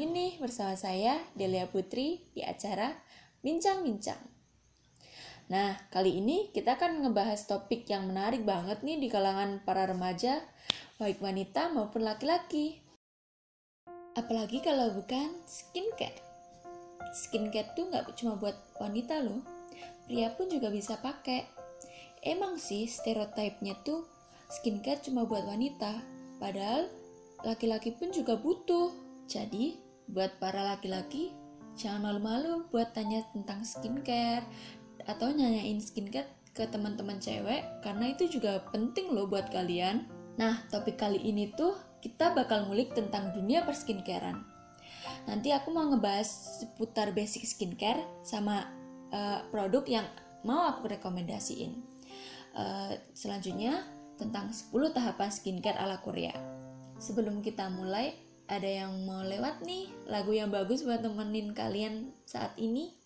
lagi nih bersama saya Delia Putri di acara Bincang-Bincang. Nah, kali ini kita akan ngebahas topik yang menarik banget nih di kalangan para remaja, baik wanita maupun laki-laki. Apalagi kalau bukan skincare. Skincare tuh nggak cuma buat wanita loh, pria pun juga bisa pakai. Emang sih stereotipnya tuh skincare cuma buat wanita, padahal laki-laki pun juga butuh. Jadi, buat para laki-laki, jangan malu-malu buat tanya tentang skincare atau nanyain skincare ke teman-teman cewek karena itu juga penting loh buat kalian. Nah, topik kali ini tuh kita bakal ngulik tentang dunia perskincarean. Nanti aku mau ngebahas seputar basic skincare sama uh, produk yang mau aku rekomendasiin. Uh, selanjutnya tentang 10 tahapan skincare ala Korea. Sebelum kita mulai, ada yang mau lewat nih lagu yang bagus buat temenin kalian saat ini?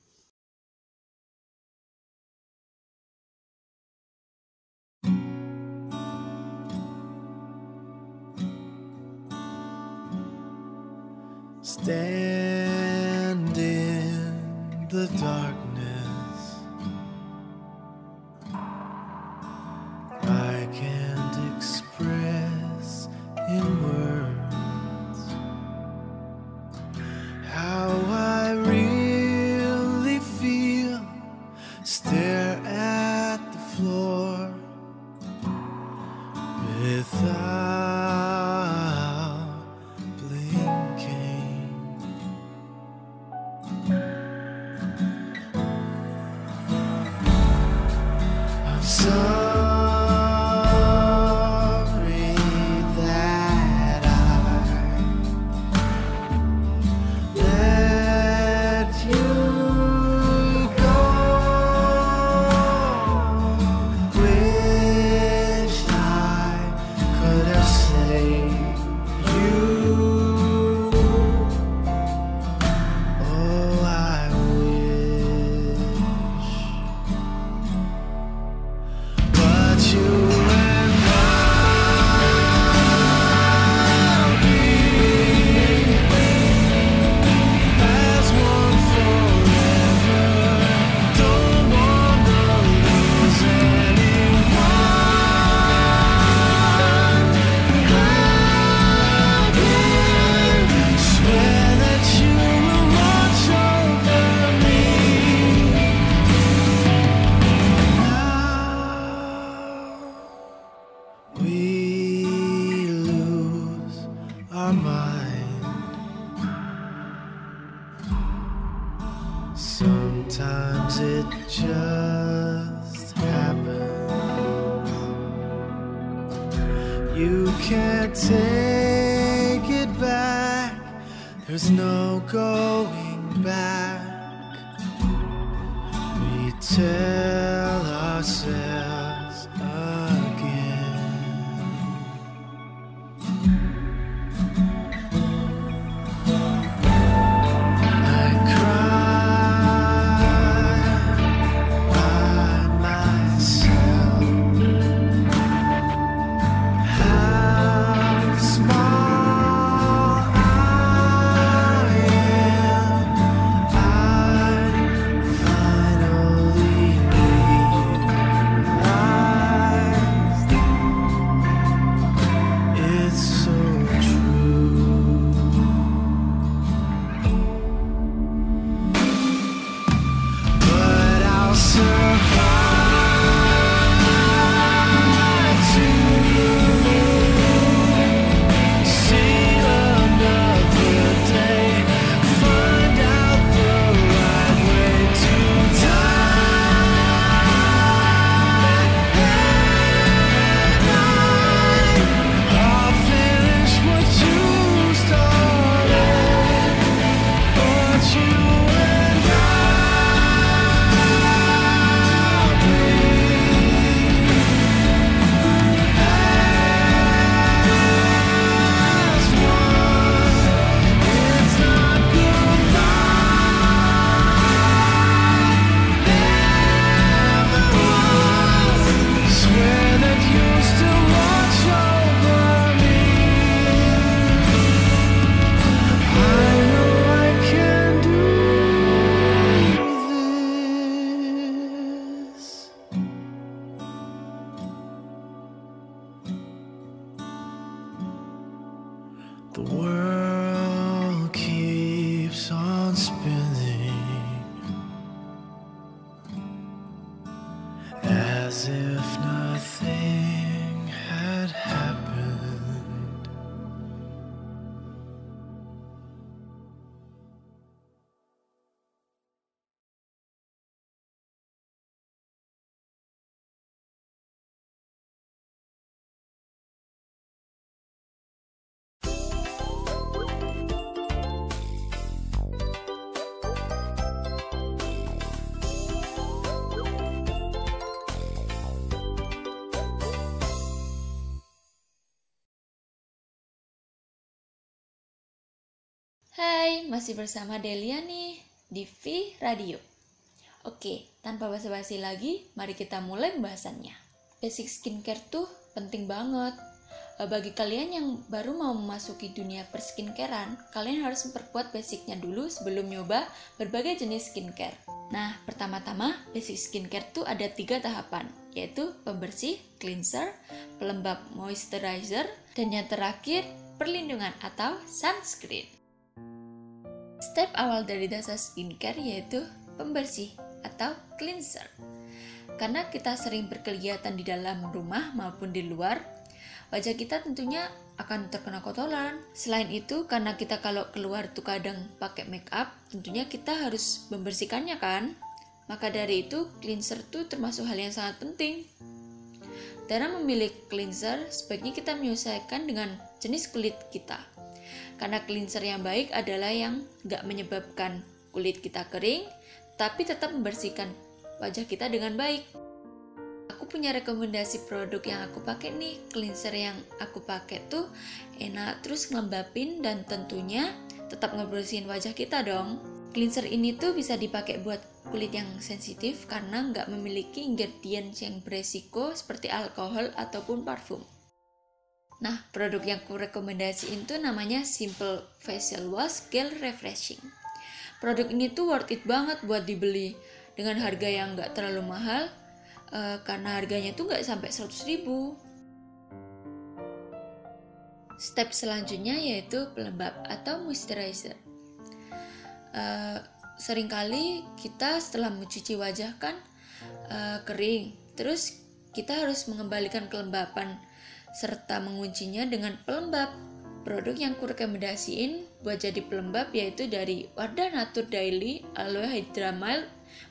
So Hai, masih bersama Delia nih di V Radio. Oke, tanpa basa-basi lagi, mari kita mulai pembahasannya. Basic skincare tuh penting banget. Eh, Bagi kalian yang baru mau memasuki dunia perskincarean, kalian harus memperkuat basicnya dulu sebelum nyoba berbagai jenis skincare. Nah, pertama-tama, basic skincare tuh ada tiga tahapan, yaitu pembersih, cleanser, pelembab moisturizer, dan yang terakhir, perlindungan atau sunscreen. Step awal dari dasar skincare yaitu pembersih atau cleanser. Karena kita sering berkegiatan di dalam rumah maupun di luar, wajah kita tentunya akan terkena kotoran. Selain itu, karena kita kalau keluar tuh kadang pakai make up, tentunya kita harus membersihkannya kan? Maka dari itu, cleanser tuh termasuk hal yang sangat penting. Dalam memilih cleanser, sebaiknya kita menyesuaikan dengan jenis kulit kita. Karena cleanser yang baik adalah yang nggak menyebabkan kulit kita kering, tapi tetap membersihkan wajah kita dengan baik. Aku punya rekomendasi produk yang aku pakai nih. Cleanser yang aku pakai tuh enak terus ngelembapin dan tentunya tetap ngebersihin wajah kita dong. Cleanser ini tuh bisa dipakai buat kulit yang sensitif karena nggak memiliki ingredients yang beresiko seperti alkohol ataupun parfum. Nah, produk yang aku rekomendasiin tuh namanya Simple Facial Wash Gel Refreshing. Produk ini tuh worth it banget buat dibeli dengan harga yang nggak terlalu mahal eh, karena harganya tuh nggak sampai 100 ribu. Step selanjutnya yaitu pelembab atau moisturizer. Eh, sering kali kita setelah mencuci wajah kan eh, kering, terus kita harus mengembalikan kelembapan serta menguncinya dengan pelembab. Produk yang kurekomendasiin buat jadi pelembab yaitu dari Wardah Nature Daily Aloe Hydra Mild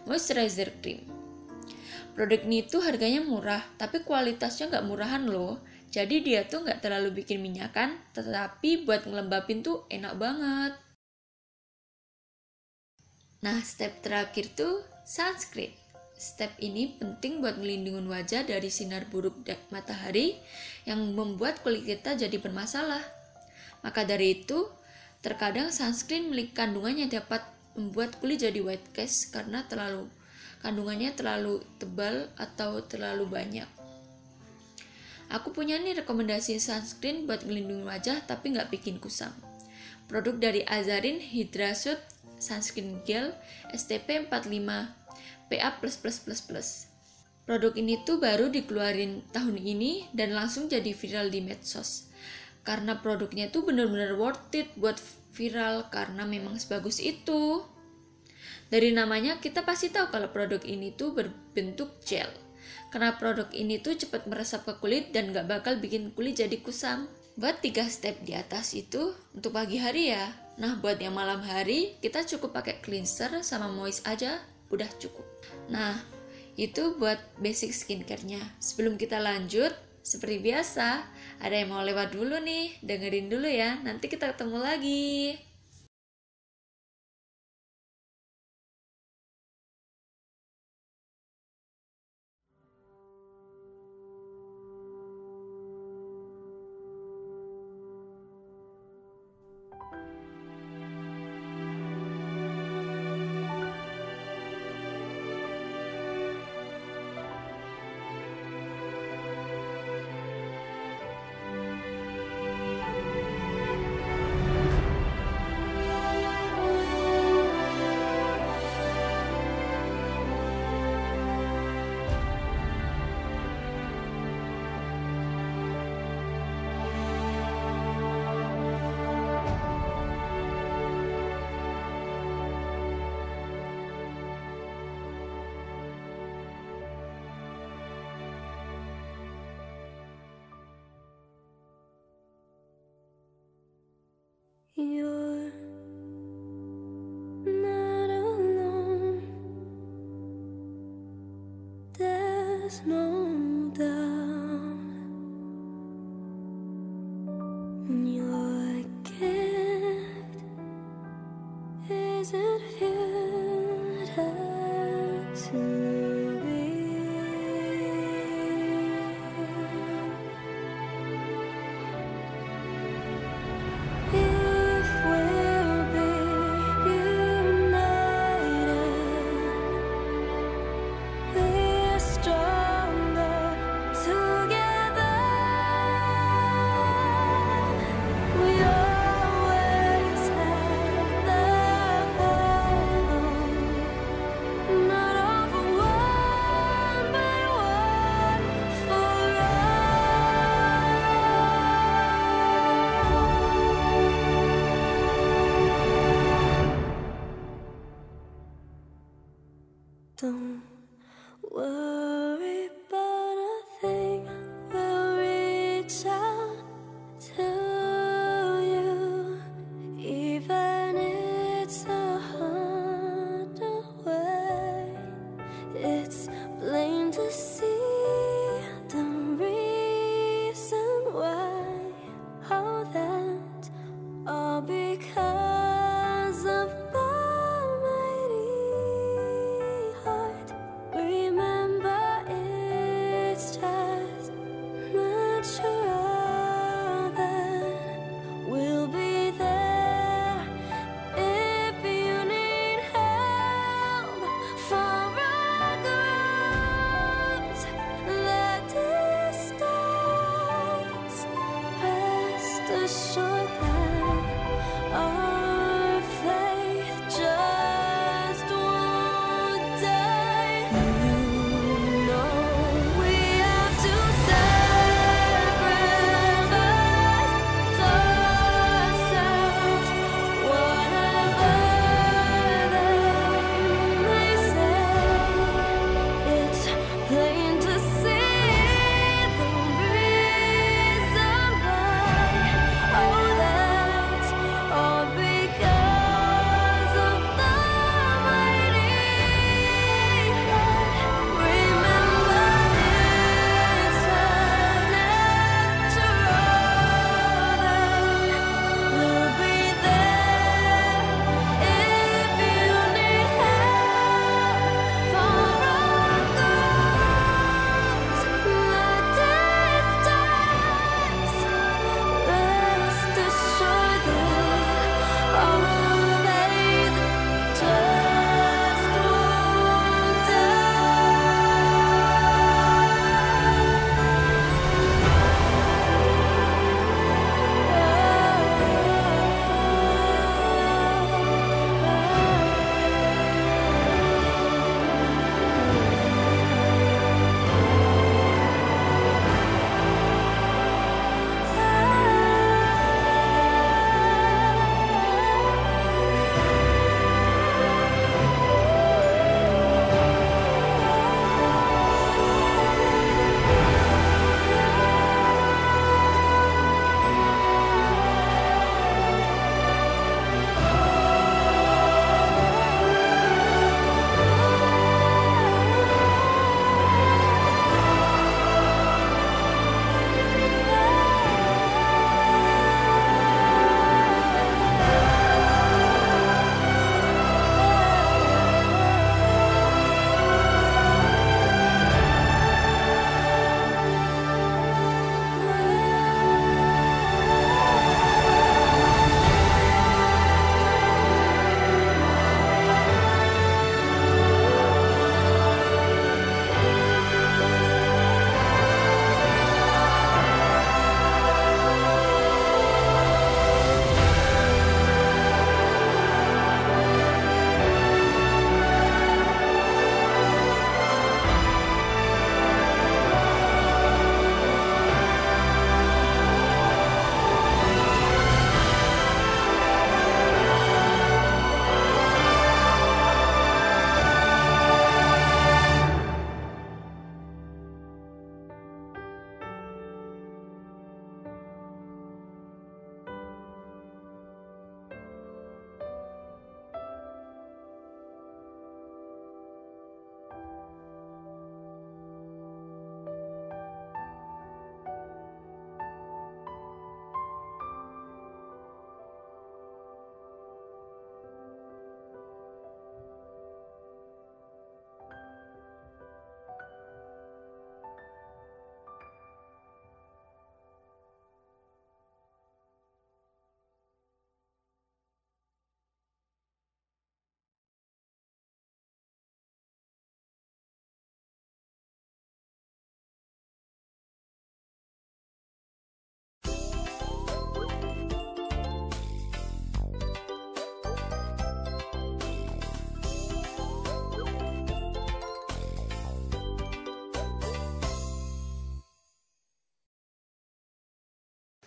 Moisturizer Cream. Produk ini tuh harganya murah, tapi kualitasnya nggak murahan loh. Jadi dia tuh nggak terlalu bikin minyakan, tetapi buat ngelembapin tuh enak banget. Nah, step terakhir tuh sunscreen. Step ini penting buat melindungi wajah dari sinar buruk matahari yang membuat kulit kita jadi bermasalah. Maka dari itu, terkadang sunscreen memiliki kandungan yang dapat membuat kulit jadi white cast karena terlalu kandungannya terlalu tebal atau terlalu banyak. Aku punya nih rekomendasi sunscreen buat melindungi wajah tapi nggak bikin kusam. Produk dari Azarin Hydra Suit Sunscreen Gel STP 45 PA++++. Produk ini tuh baru dikeluarin tahun ini dan langsung jadi viral di medsos. Karena produknya tuh bener-bener worth it buat viral karena memang sebagus itu. Dari namanya kita pasti tahu kalau produk ini tuh berbentuk gel. Karena produk ini tuh cepat meresap ke kulit dan gak bakal bikin kulit jadi kusam. Buat tiga step di atas itu untuk pagi hari ya. Nah buat yang malam hari kita cukup pakai cleanser sama moist aja udah cukup. Nah itu buat basic skincare-nya. Sebelum kita lanjut, seperti biasa, ada yang mau lewat dulu nih, dengerin dulu ya. Nanti kita ketemu lagi. You're not alone. There's no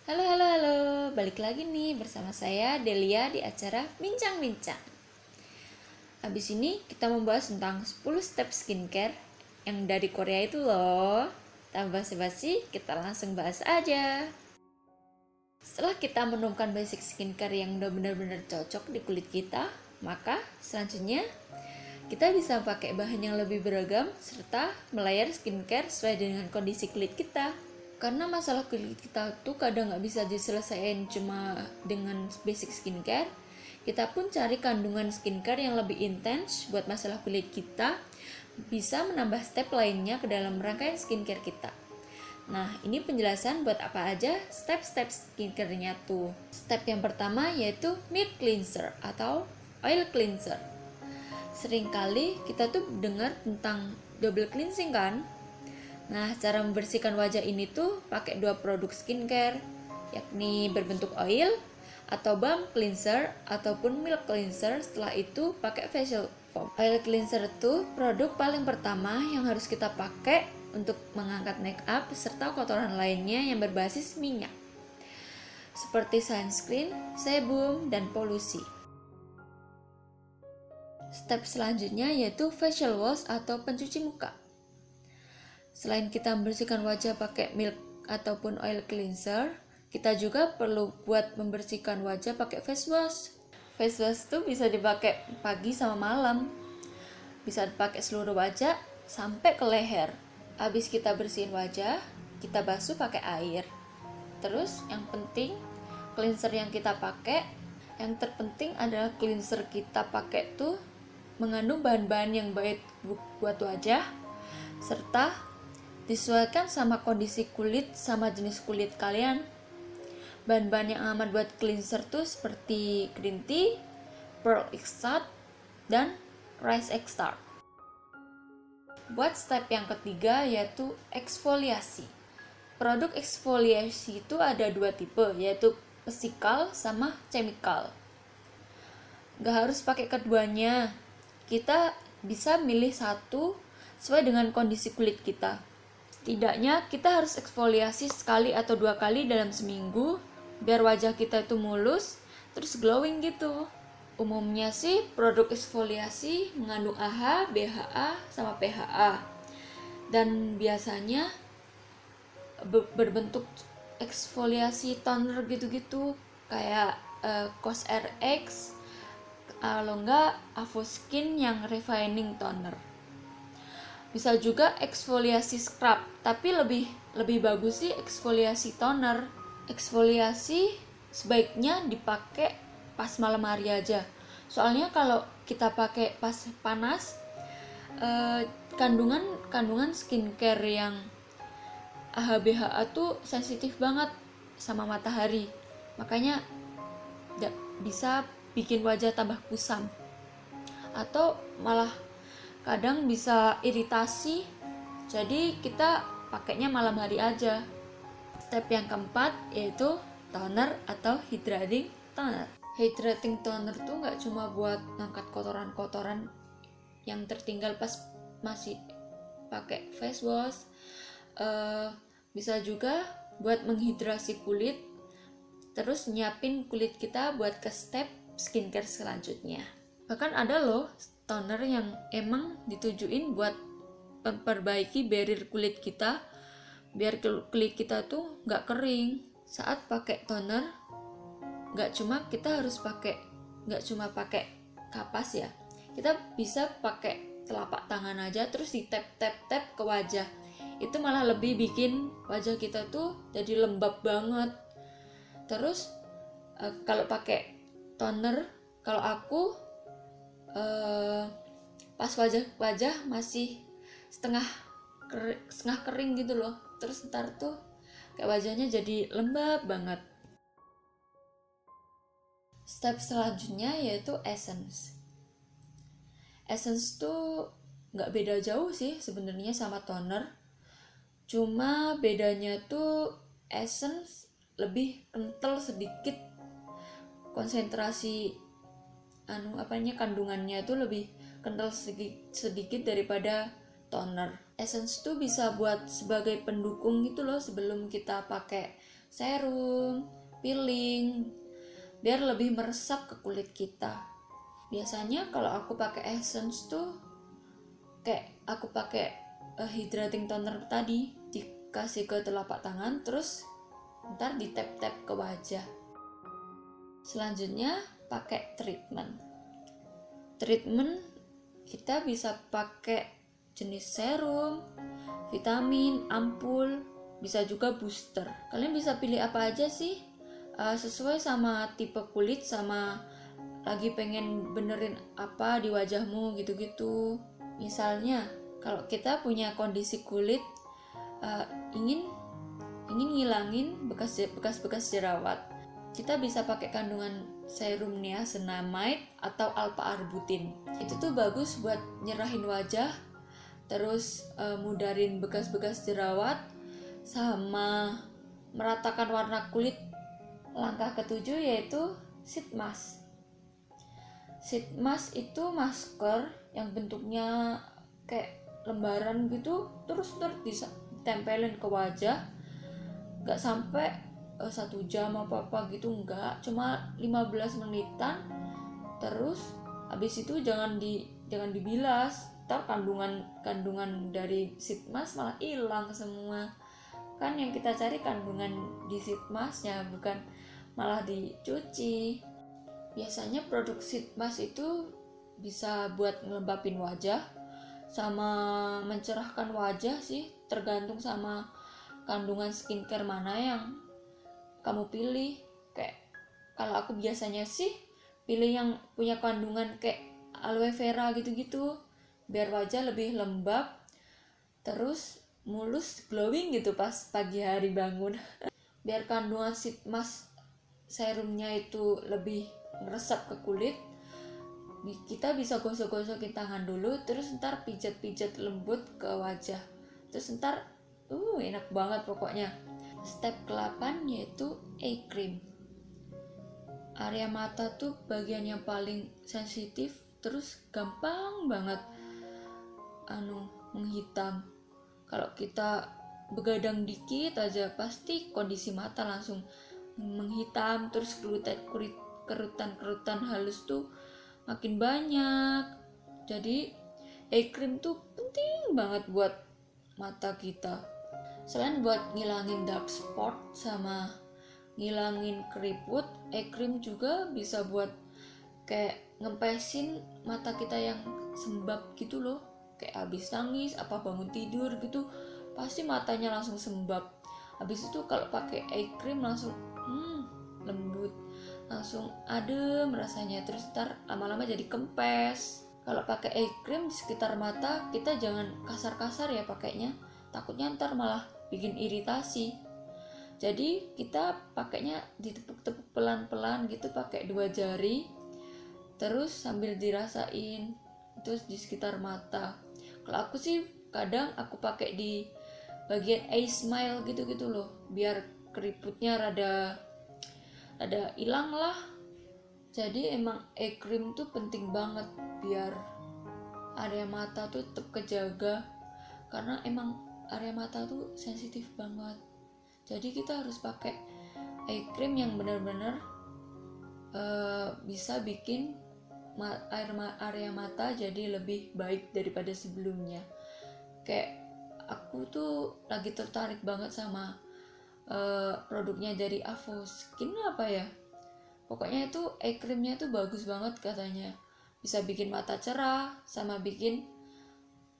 Halo, halo, halo. Balik lagi nih bersama saya Delia di acara Bincang-Bincang. Habis ini kita membahas tentang 10 step skincare yang dari Korea itu loh. Tanpa basa-basi, kita langsung bahas aja. Setelah kita menemukan basic skincare yang udah benar-benar cocok di kulit kita, maka selanjutnya kita bisa pakai bahan yang lebih beragam serta melayar skincare sesuai dengan kondisi kulit kita. Karena masalah kulit kita tuh kadang nggak bisa diselesaikan cuma dengan basic skincare, kita pun cari kandungan skincare yang lebih intens buat masalah kulit kita, bisa menambah step lainnya ke dalam rangkaian skincare kita. Nah, ini penjelasan buat apa aja step-step skincare-nya tuh. Step yang pertama yaitu milk cleanser atau oil cleanser. Seringkali kita tuh dengar tentang double cleansing kan? Nah, cara membersihkan wajah ini tuh pakai dua produk skincare, yakni berbentuk oil atau balm cleanser ataupun milk cleanser. Setelah itu pakai facial foam. Oil cleanser itu produk paling pertama yang harus kita pakai untuk mengangkat make up serta kotoran lainnya yang berbasis minyak. Seperti sunscreen, sebum, dan polusi. Step selanjutnya yaitu facial wash atau pencuci muka. Selain kita membersihkan wajah pakai milk ataupun oil cleanser, kita juga perlu buat membersihkan wajah pakai face wash. Face wash itu bisa dipakai pagi sama malam. Bisa dipakai seluruh wajah sampai ke leher. Habis kita bersihin wajah, kita basuh pakai air. Terus yang penting cleanser yang kita pakai, yang terpenting adalah cleanser kita pakai tuh mengandung bahan-bahan yang baik bu- buat wajah serta disesuaikan sama kondisi kulit sama jenis kulit kalian. Bahan-bahan yang aman buat cleanser tuh seperti green tea, pearl extract, dan rice extract. Buat step yang ketiga yaitu eksfoliasi. Produk eksfoliasi itu ada dua tipe yaitu physical sama chemical. Gak harus pakai keduanya. Kita bisa milih satu sesuai dengan kondisi kulit kita. Tidaknya kita harus eksfoliasi sekali atau dua kali dalam seminggu biar wajah kita itu mulus terus glowing gitu. Umumnya sih produk eksfoliasi mengandung AHA, BHA, sama PHA. Dan biasanya be- berbentuk eksfoliasi toner gitu-gitu kayak eh, COS RX kalau enggak Avoskin yang refining toner. Bisa juga eksfoliasi scrub, tapi lebih lebih bagus sih eksfoliasi toner. Eksfoliasi sebaiknya dipakai pas malam hari aja. Soalnya kalau kita pakai pas panas eh, kandungan kandungan skincare yang AHA-BHA tuh sensitif banget sama matahari. Makanya bisa bikin wajah tambah kusam. Atau malah kadang bisa iritasi. Jadi kita pakainya malam hari aja. Step yang keempat yaitu toner atau hydrating toner. Hydrating toner tuh nggak cuma buat ngangkat kotoran-kotoran yang tertinggal pas masih pakai face wash, eh, bisa juga buat menghidrasi kulit, terus nyiapin kulit kita buat ke step skincare selanjutnya. Bahkan ada loh toner yang emang ditujuin buat memperbaiki barrier kulit kita, biar kul- kulit kita tuh nggak kering. Saat pakai toner, nggak cuma kita harus pakai, nggak cuma pakai kapas ya, kita bisa pakai telapak tangan aja terus di tap tap tap ke wajah itu malah lebih bikin wajah kita tuh jadi lembab banget terus eh, kalau pakai toner kalau aku eh, pas wajah wajah masih setengah kering, setengah kering gitu loh. Terus ntar tuh kayak wajahnya jadi lembab banget. Step selanjutnya yaitu essence. Essence tuh nggak beda jauh sih sebenarnya sama toner. Cuma bedanya tuh essence lebih kental sedikit. Konsentrasi anu apanya kandungannya tuh lebih kental sedikit daripada toner essence tuh bisa buat sebagai pendukung gitu loh sebelum kita pakai serum, peeling, biar lebih meresap ke kulit kita. Biasanya kalau aku pakai essence tuh kayak aku pakai eh, hydrating toner tadi dikasih ke telapak tangan terus ntar di tap tap ke wajah. Selanjutnya pakai treatment. Treatment kita bisa pakai jenis serum, vitamin, ampul, bisa juga booster. Kalian bisa pilih apa aja sih? Uh, sesuai sama tipe kulit sama lagi pengen benerin apa di wajahmu gitu-gitu. Misalnya, kalau kita punya kondisi kulit uh, ingin ingin ngilangin bekas bekas-bekas jerawat, kita bisa pakai kandungan serum niacinamide atau alpha arbutin. Itu tuh bagus buat nyerahin wajah, terus uh, mudarin bekas-bekas jerawat, sama meratakan warna kulit. Langkah ketujuh yaitu sheet mask. Sheet mask itu masker yang bentuknya kayak lembaran gitu, terus terus ditempelin ke wajah. Gak sampai uh, satu jam apa apa gitu enggak, cuma 15 menitan. Terus habis itu jangan di jangan dibilas, ntar kandungan kandungan dari sheet mask malah hilang semua. Kan yang kita cari kandungan di sheet masknya bukan malah dicuci. Biasanya produk sheet mask itu bisa buat ngelembapin wajah sama mencerahkan wajah sih tergantung sama kandungan skincare mana yang kamu pilih kayak kalau aku biasanya sih pilih yang punya kandungan kayak aloe vera gitu-gitu biar wajah lebih lembab terus mulus glowing gitu pas pagi hari bangun. Biar kandungan sheet mask serumnya itu lebih meresap ke kulit kita bisa gosok-gosokin tangan dulu terus ntar pijat-pijat lembut ke wajah. Terus ntar uh enak banget pokoknya step ke-8 yaitu eye cream. Area mata tuh bagian yang paling sensitif terus gampang banget anu menghitam. Kalau kita begadang dikit aja pasti kondisi mata langsung menghitam terus kerutan-kerutan halus tuh makin banyak. Jadi eye cream tuh penting banget buat mata kita selain buat ngilangin dark spot sama ngilangin keriput eye cream juga bisa buat kayak ngempesin mata kita yang sembab gitu loh. Kayak habis nangis apa bangun tidur gitu pasti matanya langsung sembab. Habis itu kalau pakai eye cream langsung hmm, lembut. Langsung adem rasanya terus ntar lama-lama jadi kempes. Kalau pakai eye cream di sekitar mata kita jangan kasar-kasar ya pakainya. Takutnya ntar malah bikin iritasi. Jadi kita pakainya ditepuk-tepuk pelan-pelan gitu pakai dua jari terus sambil dirasain terus di sekitar mata. Kalau aku sih kadang aku pakai di bagian eye smile gitu-gitu loh biar keriputnya rada rada hilang lah. Jadi emang eye cream tuh penting banget biar area mata tuh tetap kejaga. Karena emang area mata tuh sensitif banget. Jadi kita harus pakai eye cream yang benar-benar uh, bisa bikin air area mata jadi lebih baik daripada sebelumnya. Kayak aku tuh lagi tertarik banget sama uh, produknya dari Avo Skin apa ya? Pokoknya itu eye creamnya tuh bagus banget katanya. Bisa bikin mata cerah sama bikin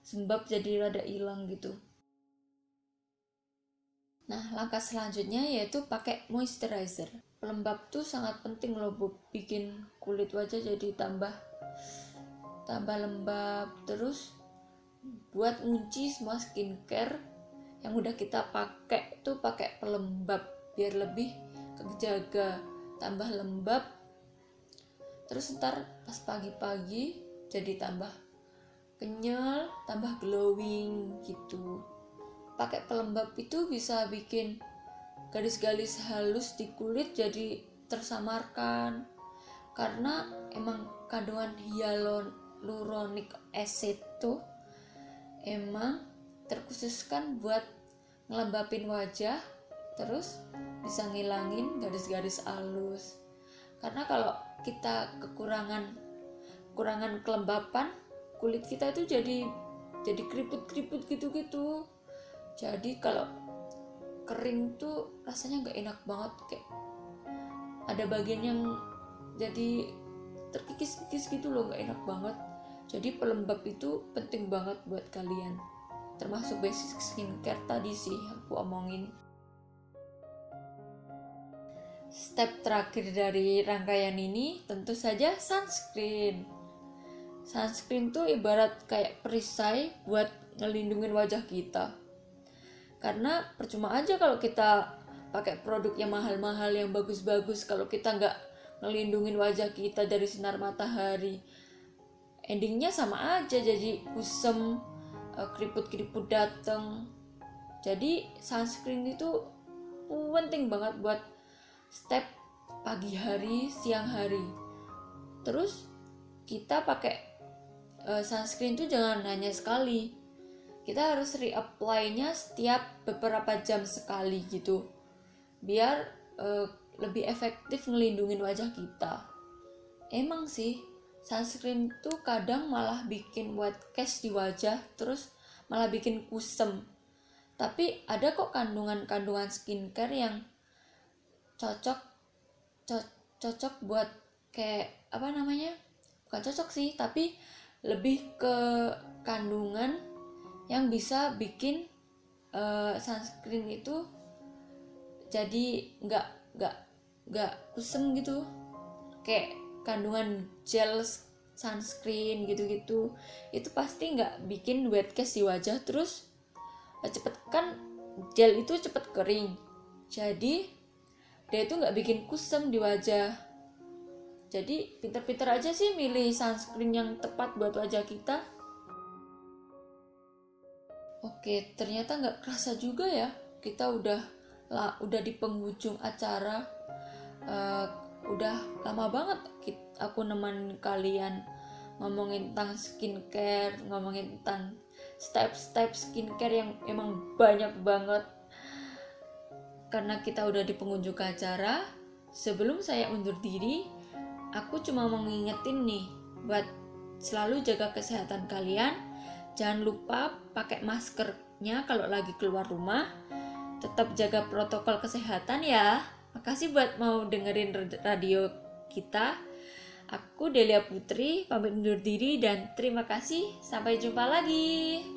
sembab jadi rada hilang gitu nah langkah selanjutnya yaitu pakai moisturizer. Pelembab tuh sangat penting loh bu. Bikin kulit wajah jadi tambah tambah lembab. Terus buat ngunci semua skincare yang udah kita pakai tuh pakai pelembab biar lebih kejaga tambah lembab. Terus ntar pas pagi-pagi jadi tambah kenyal tambah glowing gitu pakai pelembab itu bisa bikin garis-garis halus di kulit jadi tersamarkan. Karena emang kandungan hyaluronic acid tuh emang terkhususkan buat ngelembapin wajah terus bisa ngilangin garis-garis halus. Karena kalau kita kekurangan kekurangan kelembapan kulit kita itu jadi jadi keriput-keriput gitu-gitu jadi kalau kering tuh rasanya nggak enak banget kayak ada bagian yang jadi terkikis-kikis gitu loh nggak enak banget. Jadi pelembab itu penting banget buat kalian termasuk basic skincare tadi sih aku omongin. Step terakhir dari rangkaian ini tentu saja sunscreen. Sunscreen tuh ibarat kayak perisai buat ngelindungin wajah kita karena percuma aja kalau kita pakai produk yang mahal-mahal yang bagus-bagus kalau kita nggak ngelindungin wajah kita dari sinar matahari. Endingnya sama aja jadi kusem eh, keriput-keriput dateng. Jadi sunscreen itu penting banget buat step pagi hari siang hari. Terus kita pakai eh, sunscreen itu jangan hanya sekali kita harus reapply-nya setiap beberapa jam sekali gitu. Biar eh, lebih efektif ngelindungin wajah kita. Emang sih sunscreen tuh kadang malah bikin white cast di wajah terus malah bikin kusem. Tapi ada kok kandungan-kandungan skincare yang cocok co- cocok buat kayak apa namanya? Bukan cocok sih tapi lebih ke kandungan yang bisa bikin eh, sunscreen itu jadi nggak nggak nggak kusem gitu. Kayak kandungan gel sunscreen gitu-gitu. Itu pasti nggak bikin wet cast di wajah terus eh, cepet kan gel itu cepet kering. Jadi dia itu nggak bikin kusem di wajah. Jadi pinter-pinter aja sih milih sunscreen yang tepat buat wajah kita Oke, ternyata nggak kerasa juga ya. Kita udah lah, udah di penghujung acara. Eh, udah lama banget aku nemenin kalian ngomongin tentang skincare, ngomongin tentang step-step skincare yang emang banyak banget. Karena kita udah di penghujung acara, sebelum saya undur diri, aku cuma mau ngingetin nih buat selalu jaga kesehatan kalian Jangan lupa pakai maskernya kalau lagi keluar rumah. Tetap jaga protokol kesehatan ya. Makasih buat mau dengerin radio kita. Aku Delia Putri, pamit undur diri dan terima kasih. Sampai jumpa lagi.